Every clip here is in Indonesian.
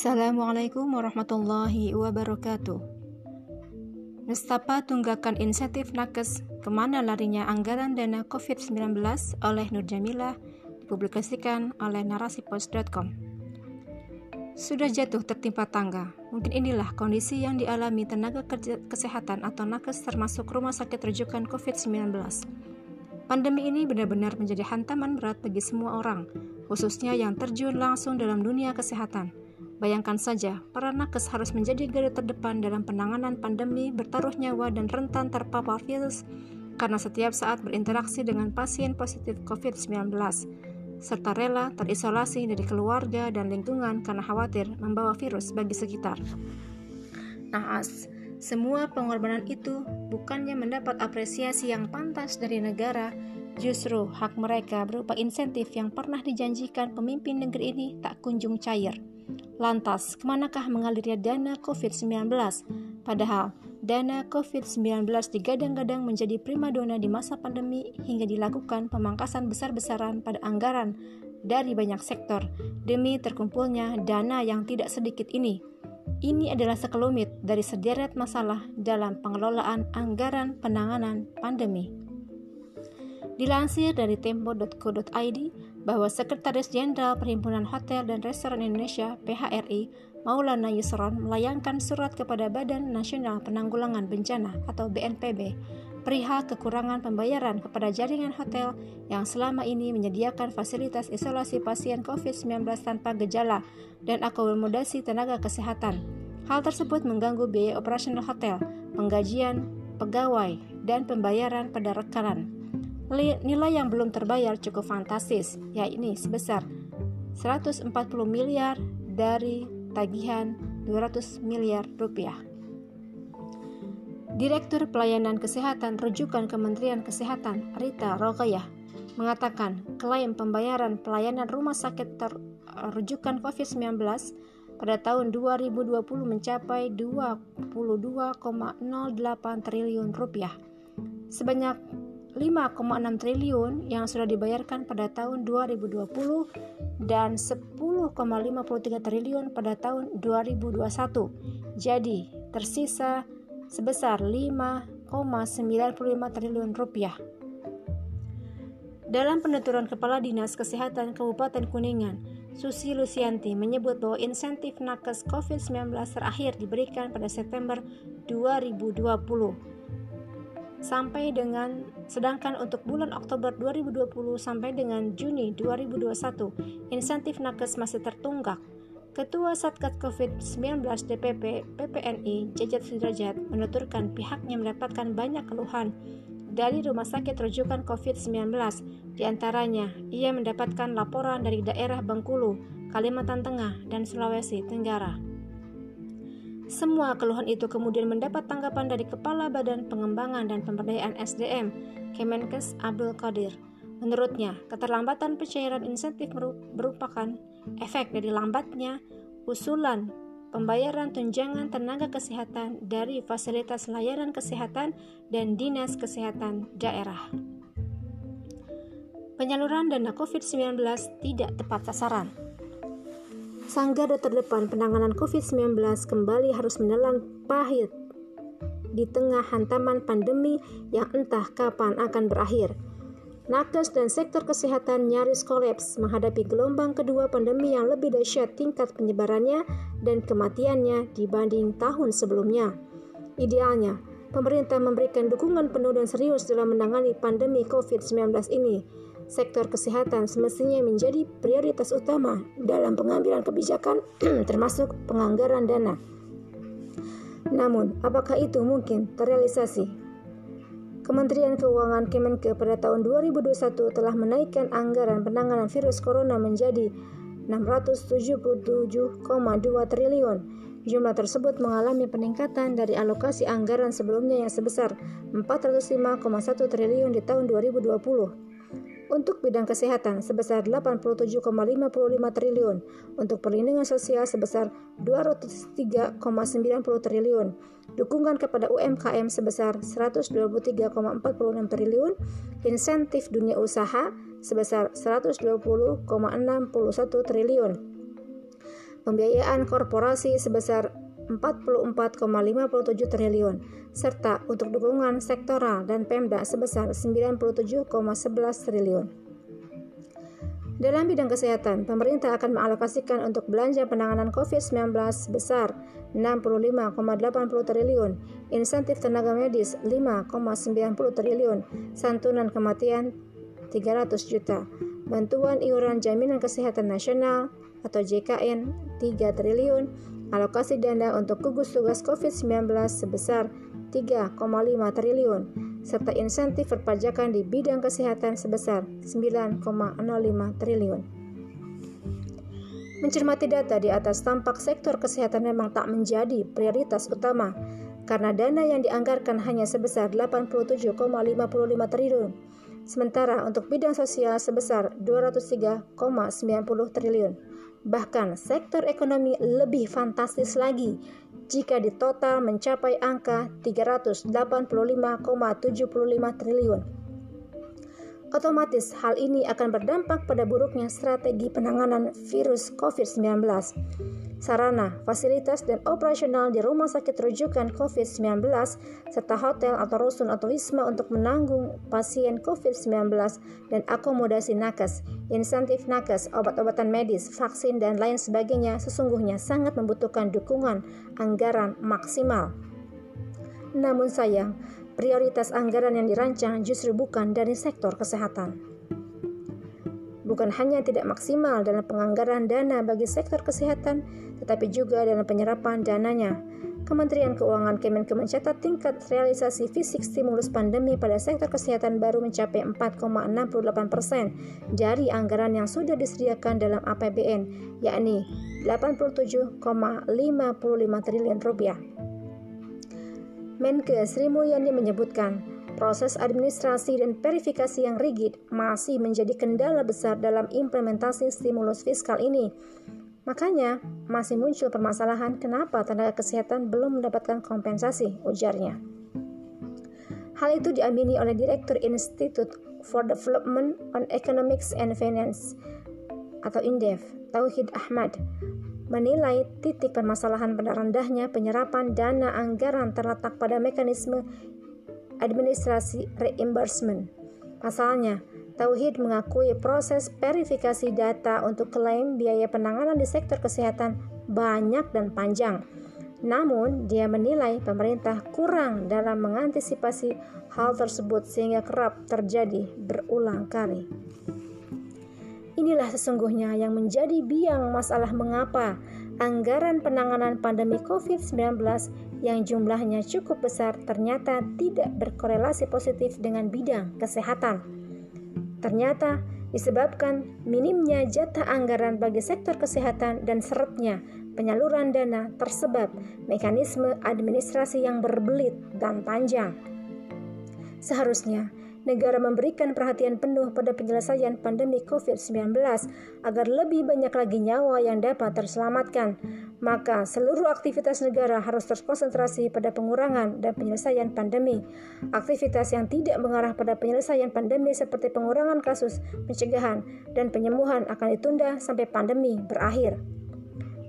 Assalamualaikum warahmatullahi wabarakatuh. Nestapa tunggakan insentif nakes ke mana larinya anggaran dana COVID-19 oleh Nur Jamila dipublikasikan oleh narasipos.com. Sudah jatuh tertimpa tangga. Mungkin inilah kondisi yang dialami tenaga kerja kesehatan atau nakes termasuk rumah sakit rujukan COVID-19. Pandemi ini benar-benar menjadi hantaman berat bagi semua orang, khususnya yang terjun langsung dalam dunia kesehatan Bayangkan saja, para nakes harus menjadi garda terdepan dalam penanganan pandemi bertaruh nyawa dan rentan terpapar virus karena setiap saat berinteraksi dengan pasien positif COVID-19, serta rela terisolasi dari keluarga dan lingkungan karena khawatir membawa virus bagi sekitar. Naas, semua pengorbanan itu bukannya mendapat apresiasi yang pantas dari negara, justru hak mereka berupa insentif yang pernah dijanjikan pemimpin negeri ini tak kunjung cair. Lantas, ke manakah mengalirnya dana COVID-19? Padahal, dana COVID-19 digadang-gadang menjadi primadona di masa pandemi hingga dilakukan pemangkasan besar-besaran pada anggaran dari banyak sektor demi terkumpulnya dana yang tidak sedikit ini. Ini adalah sekelumit dari sederet masalah dalam pengelolaan anggaran penanganan pandemi. Dilansir dari tempo.co.id, bahwa Sekretaris Jenderal Perhimpunan Hotel dan Restoran Indonesia (PHRI) Maulana Yusron melayangkan surat kepada Badan Nasional Penanggulangan Bencana atau BNPB perihal kekurangan pembayaran kepada jaringan hotel yang selama ini menyediakan fasilitas isolasi pasien COVID-19 tanpa gejala dan akomodasi tenaga kesehatan. Hal tersebut mengganggu biaya operasional hotel, penggajian pegawai, dan pembayaran pada rekanan. Nilai yang belum terbayar cukup fantastis, yakni sebesar 140 miliar dari tagihan 200 miliar rupiah. Direktur Pelayanan Kesehatan Rujukan Kementerian Kesehatan Rita Rogayah mengatakan klaim pembayaran pelayanan rumah sakit rujukan COVID-19 pada tahun 2020 mencapai 22,08 triliun rupiah. Sebanyak 5,6 triliun yang sudah dibayarkan pada tahun 2020 dan 10,53 triliun pada tahun 2021. Jadi, tersisa sebesar 5,95 triliun rupiah. Dalam penuturan Kepala Dinas Kesehatan Kabupaten Kuningan, Susi Lusianti menyebut bahwa insentif nakes COVID-19 terakhir diberikan pada September 2020 sampai dengan sedangkan untuk bulan Oktober 2020 sampai dengan Juni 2021 insentif nakes masih tertunggak. Ketua Satgas COVID-19 DPP PPNI Jajat Sudrajat menuturkan pihaknya mendapatkan banyak keluhan dari rumah sakit rujukan COVID-19. Di antaranya, ia mendapatkan laporan dari daerah Bengkulu, Kalimantan Tengah, dan Sulawesi Tenggara. Semua keluhan itu kemudian mendapat tanggapan dari Kepala Badan Pengembangan dan Pemberdayaan SDM, Kemenkes Abdul Qadir. Menurutnya, keterlambatan pencairan insentif merupakan efek dari lambatnya usulan pembayaran tunjangan tenaga kesehatan dari fasilitas layanan kesehatan dan dinas kesehatan daerah. Penyaluran dana COVID-19 tidak tepat sasaran. Sanggar terdepan penanganan COVID-19 kembali harus menelan pahit di tengah hantaman pandemi yang entah kapan akan berakhir. Nakes dan sektor kesehatan nyaris kolaps menghadapi gelombang kedua pandemi yang lebih dahsyat tingkat penyebarannya dan kematiannya dibanding tahun sebelumnya. Idealnya, pemerintah memberikan dukungan penuh dan serius dalam menangani pandemi COVID-19 ini sektor kesehatan semestinya menjadi prioritas utama dalam pengambilan kebijakan termasuk penganggaran dana. Namun, apakah itu mungkin terrealisasi? Kementerian Keuangan Kemenke pada tahun 2021 telah menaikkan anggaran penanganan virus corona menjadi 677,2 triliun. Jumlah tersebut mengalami peningkatan dari alokasi anggaran sebelumnya yang sebesar 405,1 triliun di tahun 2020 untuk bidang kesehatan sebesar 87,55 triliun, untuk perlindungan sosial sebesar 203,90 triliun, dukungan kepada UMKM sebesar 123,46 triliun, insentif dunia usaha sebesar 120,61 triliun. pembiayaan korporasi sebesar 44,57 triliun, serta untuk dukungan sektoral dan Pemda sebesar 97,11 triliun. Dalam bidang kesehatan, pemerintah akan mengalokasikan untuk belanja penanganan COVID-19 sebesar 65,80 triliun, insentif tenaga medis 5,90 triliun, santunan kematian 300 juta, bantuan iuran jaminan kesehatan nasional atau JKN 3 triliun, alokasi dana untuk gugus tugas COVID-19 sebesar 3,5 triliun, serta insentif perpajakan di bidang kesehatan sebesar 9,05 triliun. Mencermati data di atas tampak sektor kesehatan memang tak menjadi prioritas utama karena dana yang dianggarkan hanya sebesar 87,55 triliun, sementara untuk bidang sosial sebesar 203,90 triliun. Bahkan sektor ekonomi lebih fantastis lagi jika di total mencapai angka 385,75 triliun. Otomatis hal ini akan berdampak pada buruknya strategi penanganan virus COVID-19. Sarana, fasilitas, dan operasional di rumah sakit rujukan COVID-19 serta hotel atau rusun atau wisma untuk menanggung pasien COVID-19 dan akomodasi nakes, insentif nakes, obat-obatan medis, vaksin, dan lain sebagainya sesungguhnya sangat membutuhkan dukungan anggaran maksimal. Namun sayang, prioritas anggaran yang dirancang justru bukan dari sektor kesehatan. Bukan hanya tidak maksimal dalam penganggaran dana bagi sektor kesehatan, tetapi juga dalam penyerapan dananya. Kementerian Keuangan Kemenke mencatat tingkat realisasi fisik stimulus pandemi pada sektor kesehatan baru mencapai 4,68 persen dari anggaran yang sudah disediakan dalam APBN, yakni 87,55 triliun rupiah. Menke Sri Mulyani menyebutkan, proses administrasi dan verifikasi yang rigid masih menjadi kendala besar dalam implementasi stimulus fiskal ini. Makanya, masih muncul permasalahan kenapa tenaga kesehatan belum mendapatkan kompensasi, ujarnya. Hal itu diamini oleh Direktur Institute for Development on Economics and Finance atau INDEF, Tauhid Ahmad, menilai titik permasalahan pada rendahnya penyerapan dana anggaran terletak pada mekanisme administrasi reimbursement. Pasalnya, Tauhid mengakui proses verifikasi data untuk klaim biaya penanganan di sektor kesehatan banyak dan panjang. Namun, dia menilai pemerintah kurang dalam mengantisipasi hal tersebut sehingga kerap terjadi berulang kali. Inilah sesungguhnya yang menjadi biang masalah mengapa anggaran penanganan pandemi COVID-19 yang jumlahnya cukup besar ternyata tidak berkorelasi positif dengan bidang kesehatan. Ternyata disebabkan minimnya jatah anggaran bagi sektor kesehatan dan seretnya penyaluran dana tersebab mekanisme administrasi yang berbelit dan panjang. Seharusnya negara memberikan perhatian penuh pada penyelesaian pandemi COVID-19 agar lebih banyak lagi nyawa yang dapat terselamatkan. Maka seluruh aktivitas negara harus terkonsentrasi pada pengurangan dan penyelesaian pandemi. Aktivitas yang tidak mengarah pada penyelesaian pandemi seperti pengurangan kasus, pencegahan, dan penyembuhan akan ditunda sampai pandemi berakhir.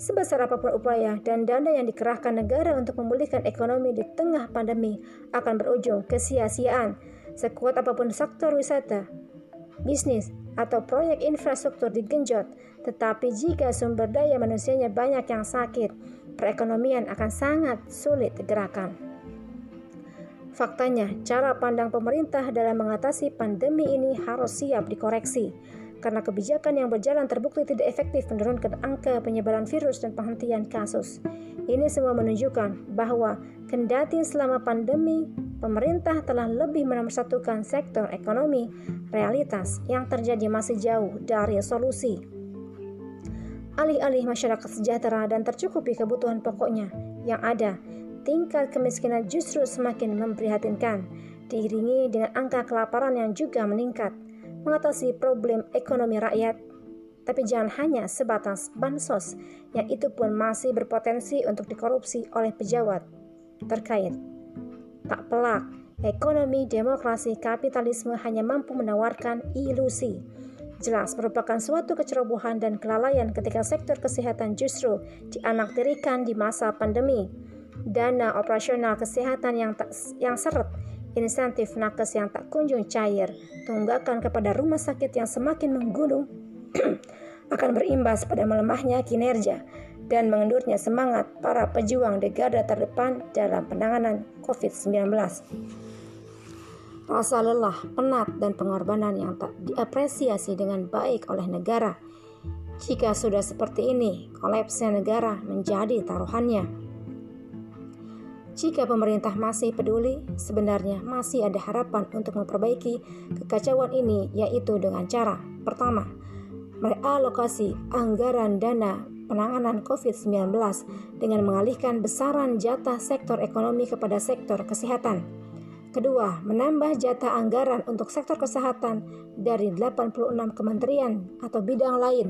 Sebesar apa pun upaya dan dana yang dikerahkan negara untuk memulihkan ekonomi di tengah pandemi akan berujung kesia-siaan Sekuat apa pun sektor wisata, bisnis, atau proyek infrastruktur digenjot, tetapi jika sumber daya manusianya banyak yang sakit, perekonomian akan sangat sulit digerakkan. Faktanya, cara pandang pemerintah dalam mengatasi pandemi ini harus siap dikoreksi karena kebijakan yang berjalan terbukti tidak efektif menurunkan angka penyebaran virus dan penghentian kasus. Ini semua menunjukkan bahwa kendati selama pandemi pemerintah telah lebih menomorsatukan sektor ekonomi, realitas yang terjadi masih jauh dari solusi. Alih-alih masyarakat sejahtera dan tercukupi kebutuhan pokoknya yang ada, tingkat kemiskinan justru semakin memprihatinkan, diiringi dengan angka kelaparan yang juga meningkat mengatasi problem ekonomi rakyat, tapi jangan hanya sebatas bansos yang itu pun masih berpotensi untuk dikorupsi oleh pejabat terkait. Tak pelak, ekonomi demokrasi kapitalisme hanya mampu menawarkan ilusi. Jelas merupakan suatu kecerobohan dan kelalaian ketika sektor kesehatan justru dianaktirikan di masa pandemi. Dana operasional kesehatan yang tak, yang seret, insentif nakes yang tak kunjung cair, tunggakan kepada rumah sakit yang semakin menggunung akan berimbas pada melemahnya kinerja dan mengendurnya semangat para pejuang di garda terdepan dalam penanganan COVID-19 rasa lelah, penat, dan pengorbanan yang tak diapresiasi dengan baik oleh negara. Jika sudah seperti ini, kolapsnya negara menjadi taruhannya. Jika pemerintah masih peduli, sebenarnya masih ada harapan untuk memperbaiki kekacauan ini, yaitu dengan cara pertama, merealokasi anggaran dana penanganan COVID-19 dengan mengalihkan besaran jatah sektor ekonomi kepada sektor kesehatan. Kedua, menambah jatah anggaran untuk sektor kesehatan dari 86 kementerian atau bidang lain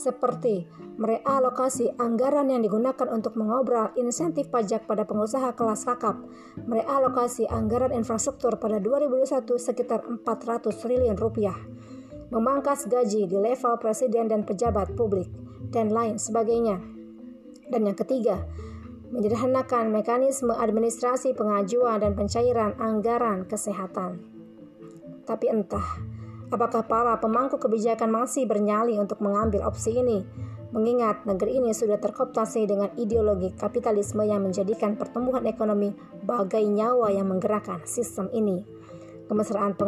seperti merealokasi anggaran yang digunakan untuk mengobrol insentif pajak pada pengusaha kelas kakap, merealokasi anggaran infrastruktur pada 2021 sekitar 400 triliun rupiah, memangkas gaji di level presiden dan pejabat publik, dan lain sebagainya. Dan yang ketiga, menyederhanakan mekanisme administrasi pengajuan dan pencairan anggaran kesehatan. Tapi entah, apakah para pemangku kebijakan masih bernyali untuk mengambil opsi ini, mengingat negeri ini sudah terkooptasi dengan ideologi kapitalisme yang menjadikan pertumbuhan ekonomi bagai nyawa yang menggerakkan sistem ini. Kemesraan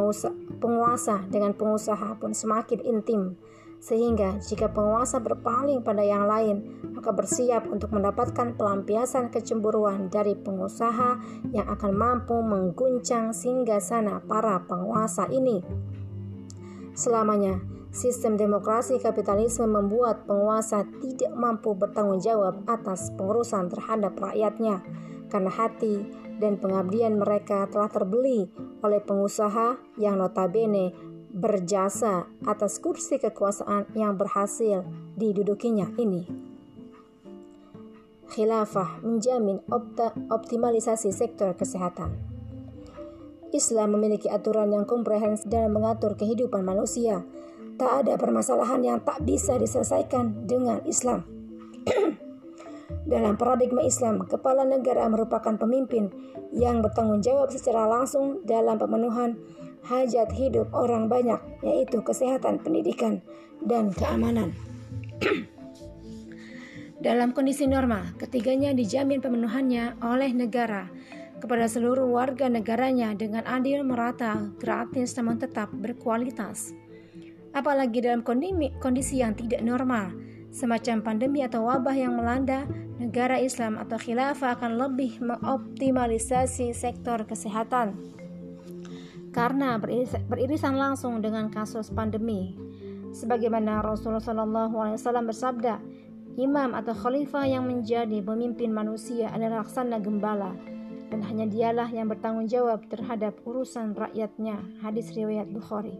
penguasa dengan pengusaha pun semakin intim, sehingga jika penguasa berpaling pada yang lain, maka bersiap untuk mendapatkan pelampiasan kecemburuan dari pengusaha yang akan mampu mengguncang sana para penguasa ini. Selamanya, sistem demokrasi kapitalisme membuat penguasa tidak mampu bertanggung jawab atas pengurusan terhadap rakyatnya karena hati dan pengabdian mereka telah terbeli oleh pengusaha yang notabene berjasa atas kursi kekuasaan yang berhasil didudukinya ini. Khilafah menjamin optimalisasi sektor kesehatan. Islam memiliki aturan yang komprehensif dalam mengatur kehidupan manusia. Tak ada permasalahan yang tak bisa diselesaikan dengan Islam. Dalam paradigma Islam, kepala negara merupakan pemimpin yang bertanggung jawab secara langsung dalam pemenuhan hajat hidup orang banyak, yaitu kesehatan, pendidikan, dan keamanan. Dalam kondisi normal, ketiganya dijamin pemenuhannya oleh negara kepada seluruh warga negaranya dengan adil, merata, gratis, namun tetap berkualitas. Apalagi dalam kondisi yang tidak normal, semacam pandemi atau wabah yang melanda, negara Islam atau khilafah akan lebih mengoptimalisasi sektor kesehatan karena beririsan langsung dengan kasus pandemi. Sebagaimana Rasulullah SAW bersabda, imam atau khalifah yang menjadi pemimpin manusia adalah laksana gembala dan hanya dialah yang bertanggung jawab terhadap urusan rakyatnya. Hadis riwayat Bukhari.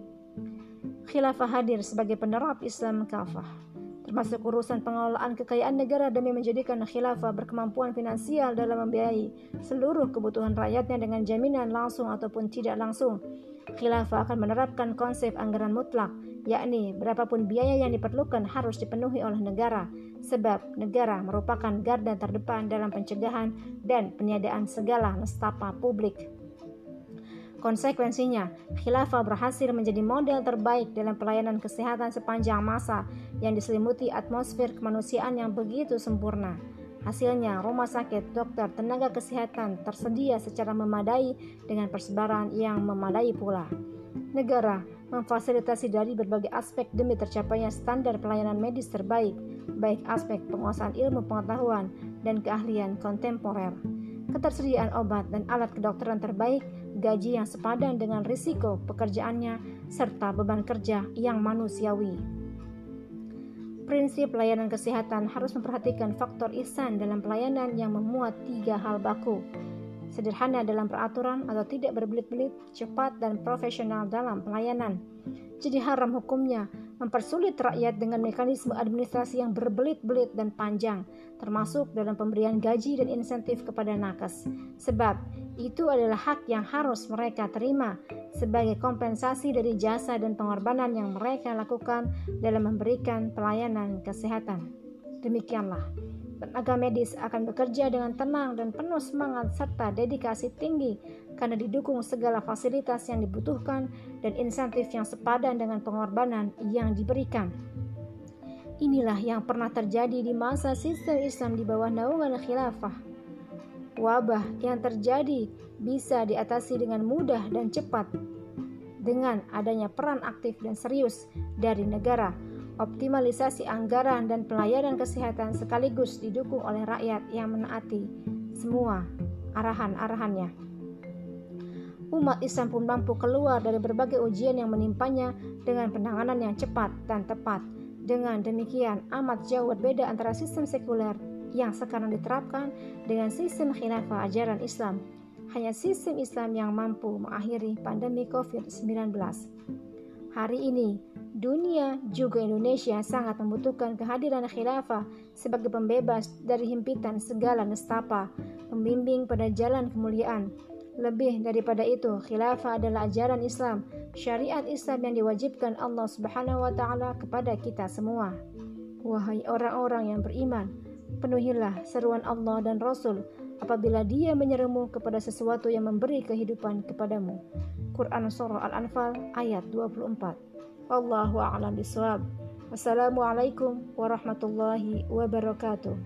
Khilafah hadir sebagai penerap Islam kafah termasuk urusan pengelolaan kekayaan negara demi menjadikan khilafah berkemampuan finansial dalam membiayai seluruh kebutuhan rakyatnya dengan jaminan langsung ataupun tidak langsung. Khilafah akan menerapkan konsep anggaran mutlak, yakni berapapun biaya yang diperlukan harus dipenuhi oleh negara, sebab negara merupakan garda terdepan dalam pencegahan dan peniadaan segala nestapa publik. Konsekuensinya, khilafah berhasil menjadi model terbaik dalam pelayanan kesehatan sepanjang masa yang diselimuti atmosfer kemanusiaan yang begitu sempurna. Hasilnya, rumah sakit, dokter, tenaga kesehatan tersedia secara memadai dengan persebaran yang memadai pula. Negara memfasilitasi dari berbagai aspek demi tercapainya standar pelayanan medis terbaik, baik aspek penguasaan ilmu pengetahuan dan keahlian kontemporer ketersediaan obat dan alat kedokteran terbaik, gaji yang sepadan dengan risiko pekerjaannya, serta beban kerja yang manusiawi. Prinsip layanan kesehatan harus memperhatikan faktor ihsan dalam pelayanan yang memuat tiga hal baku. sederhana dalam peraturan atau tidak berbelit-belit, cepat dan profesional dalam pelayanan. Jadi haram hukumnya mempersulit rakyat dengan mekanisme administrasi yang berbelit-belit dan panjang, termasuk dalam pemberian gaji dan insentif kepada nakes. Sebab itu adalah hak yang harus mereka terima sebagai kompensasi dari jasa dan pengorbanan yang mereka lakukan dalam memberikan pelayanan kesehatan. Demikianlah, tenaga medis akan bekerja dengan tenang dan penuh semangat serta dedikasi tinggi karena didukung segala fasilitas yang dibutuhkan dan insentif yang sepadan dengan pengorbanan yang diberikan. Inilah yang pernah terjadi di masa sistem Islam di bawah naungan khilafah. Wabah yang terjadi bisa diatasi dengan mudah dan cepat dengan adanya peran aktif dan serius dari negara optimalisasi anggaran dan pelayanan kesehatan sekaligus didukung oleh rakyat yang menaati semua arahan-arahannya. Umat Islam pun mampu keluar dari berbagai ujian yang menimpanya dengan penanganan yang cepat dan tepat. Dengan demikian, amat jauh berbeda antara sistem sekuler yang sekarang diterapkan dengan sistem khilafah ajaran Islam. Hanya sistem Islam yang mampu mengakhiri pandemi COVID-19. Hari ini, dunia juga Indonesia sangat membutuhkan kehadiran khilafah sebagai pembebas dari himpitan segala nestapa, pembimbing pada jalan kemuliaan. Lebih daripada itu, khilafah adalah ajaran Islam, syariat Islam yang diwajibkan Allah Subhanahu wa taala kepada kita semua. Wahai orang-orang yang beriman, penuhilah seruan Allah dan Rasul apabila dia menyerumu kepada sesuatu yang memberi kehidupan kepadamu. Quran Surah Al-Anfal ayat 24 Wallahu a'lam bishawab. Wassalamualaikum warahmatullahi wabarakatuh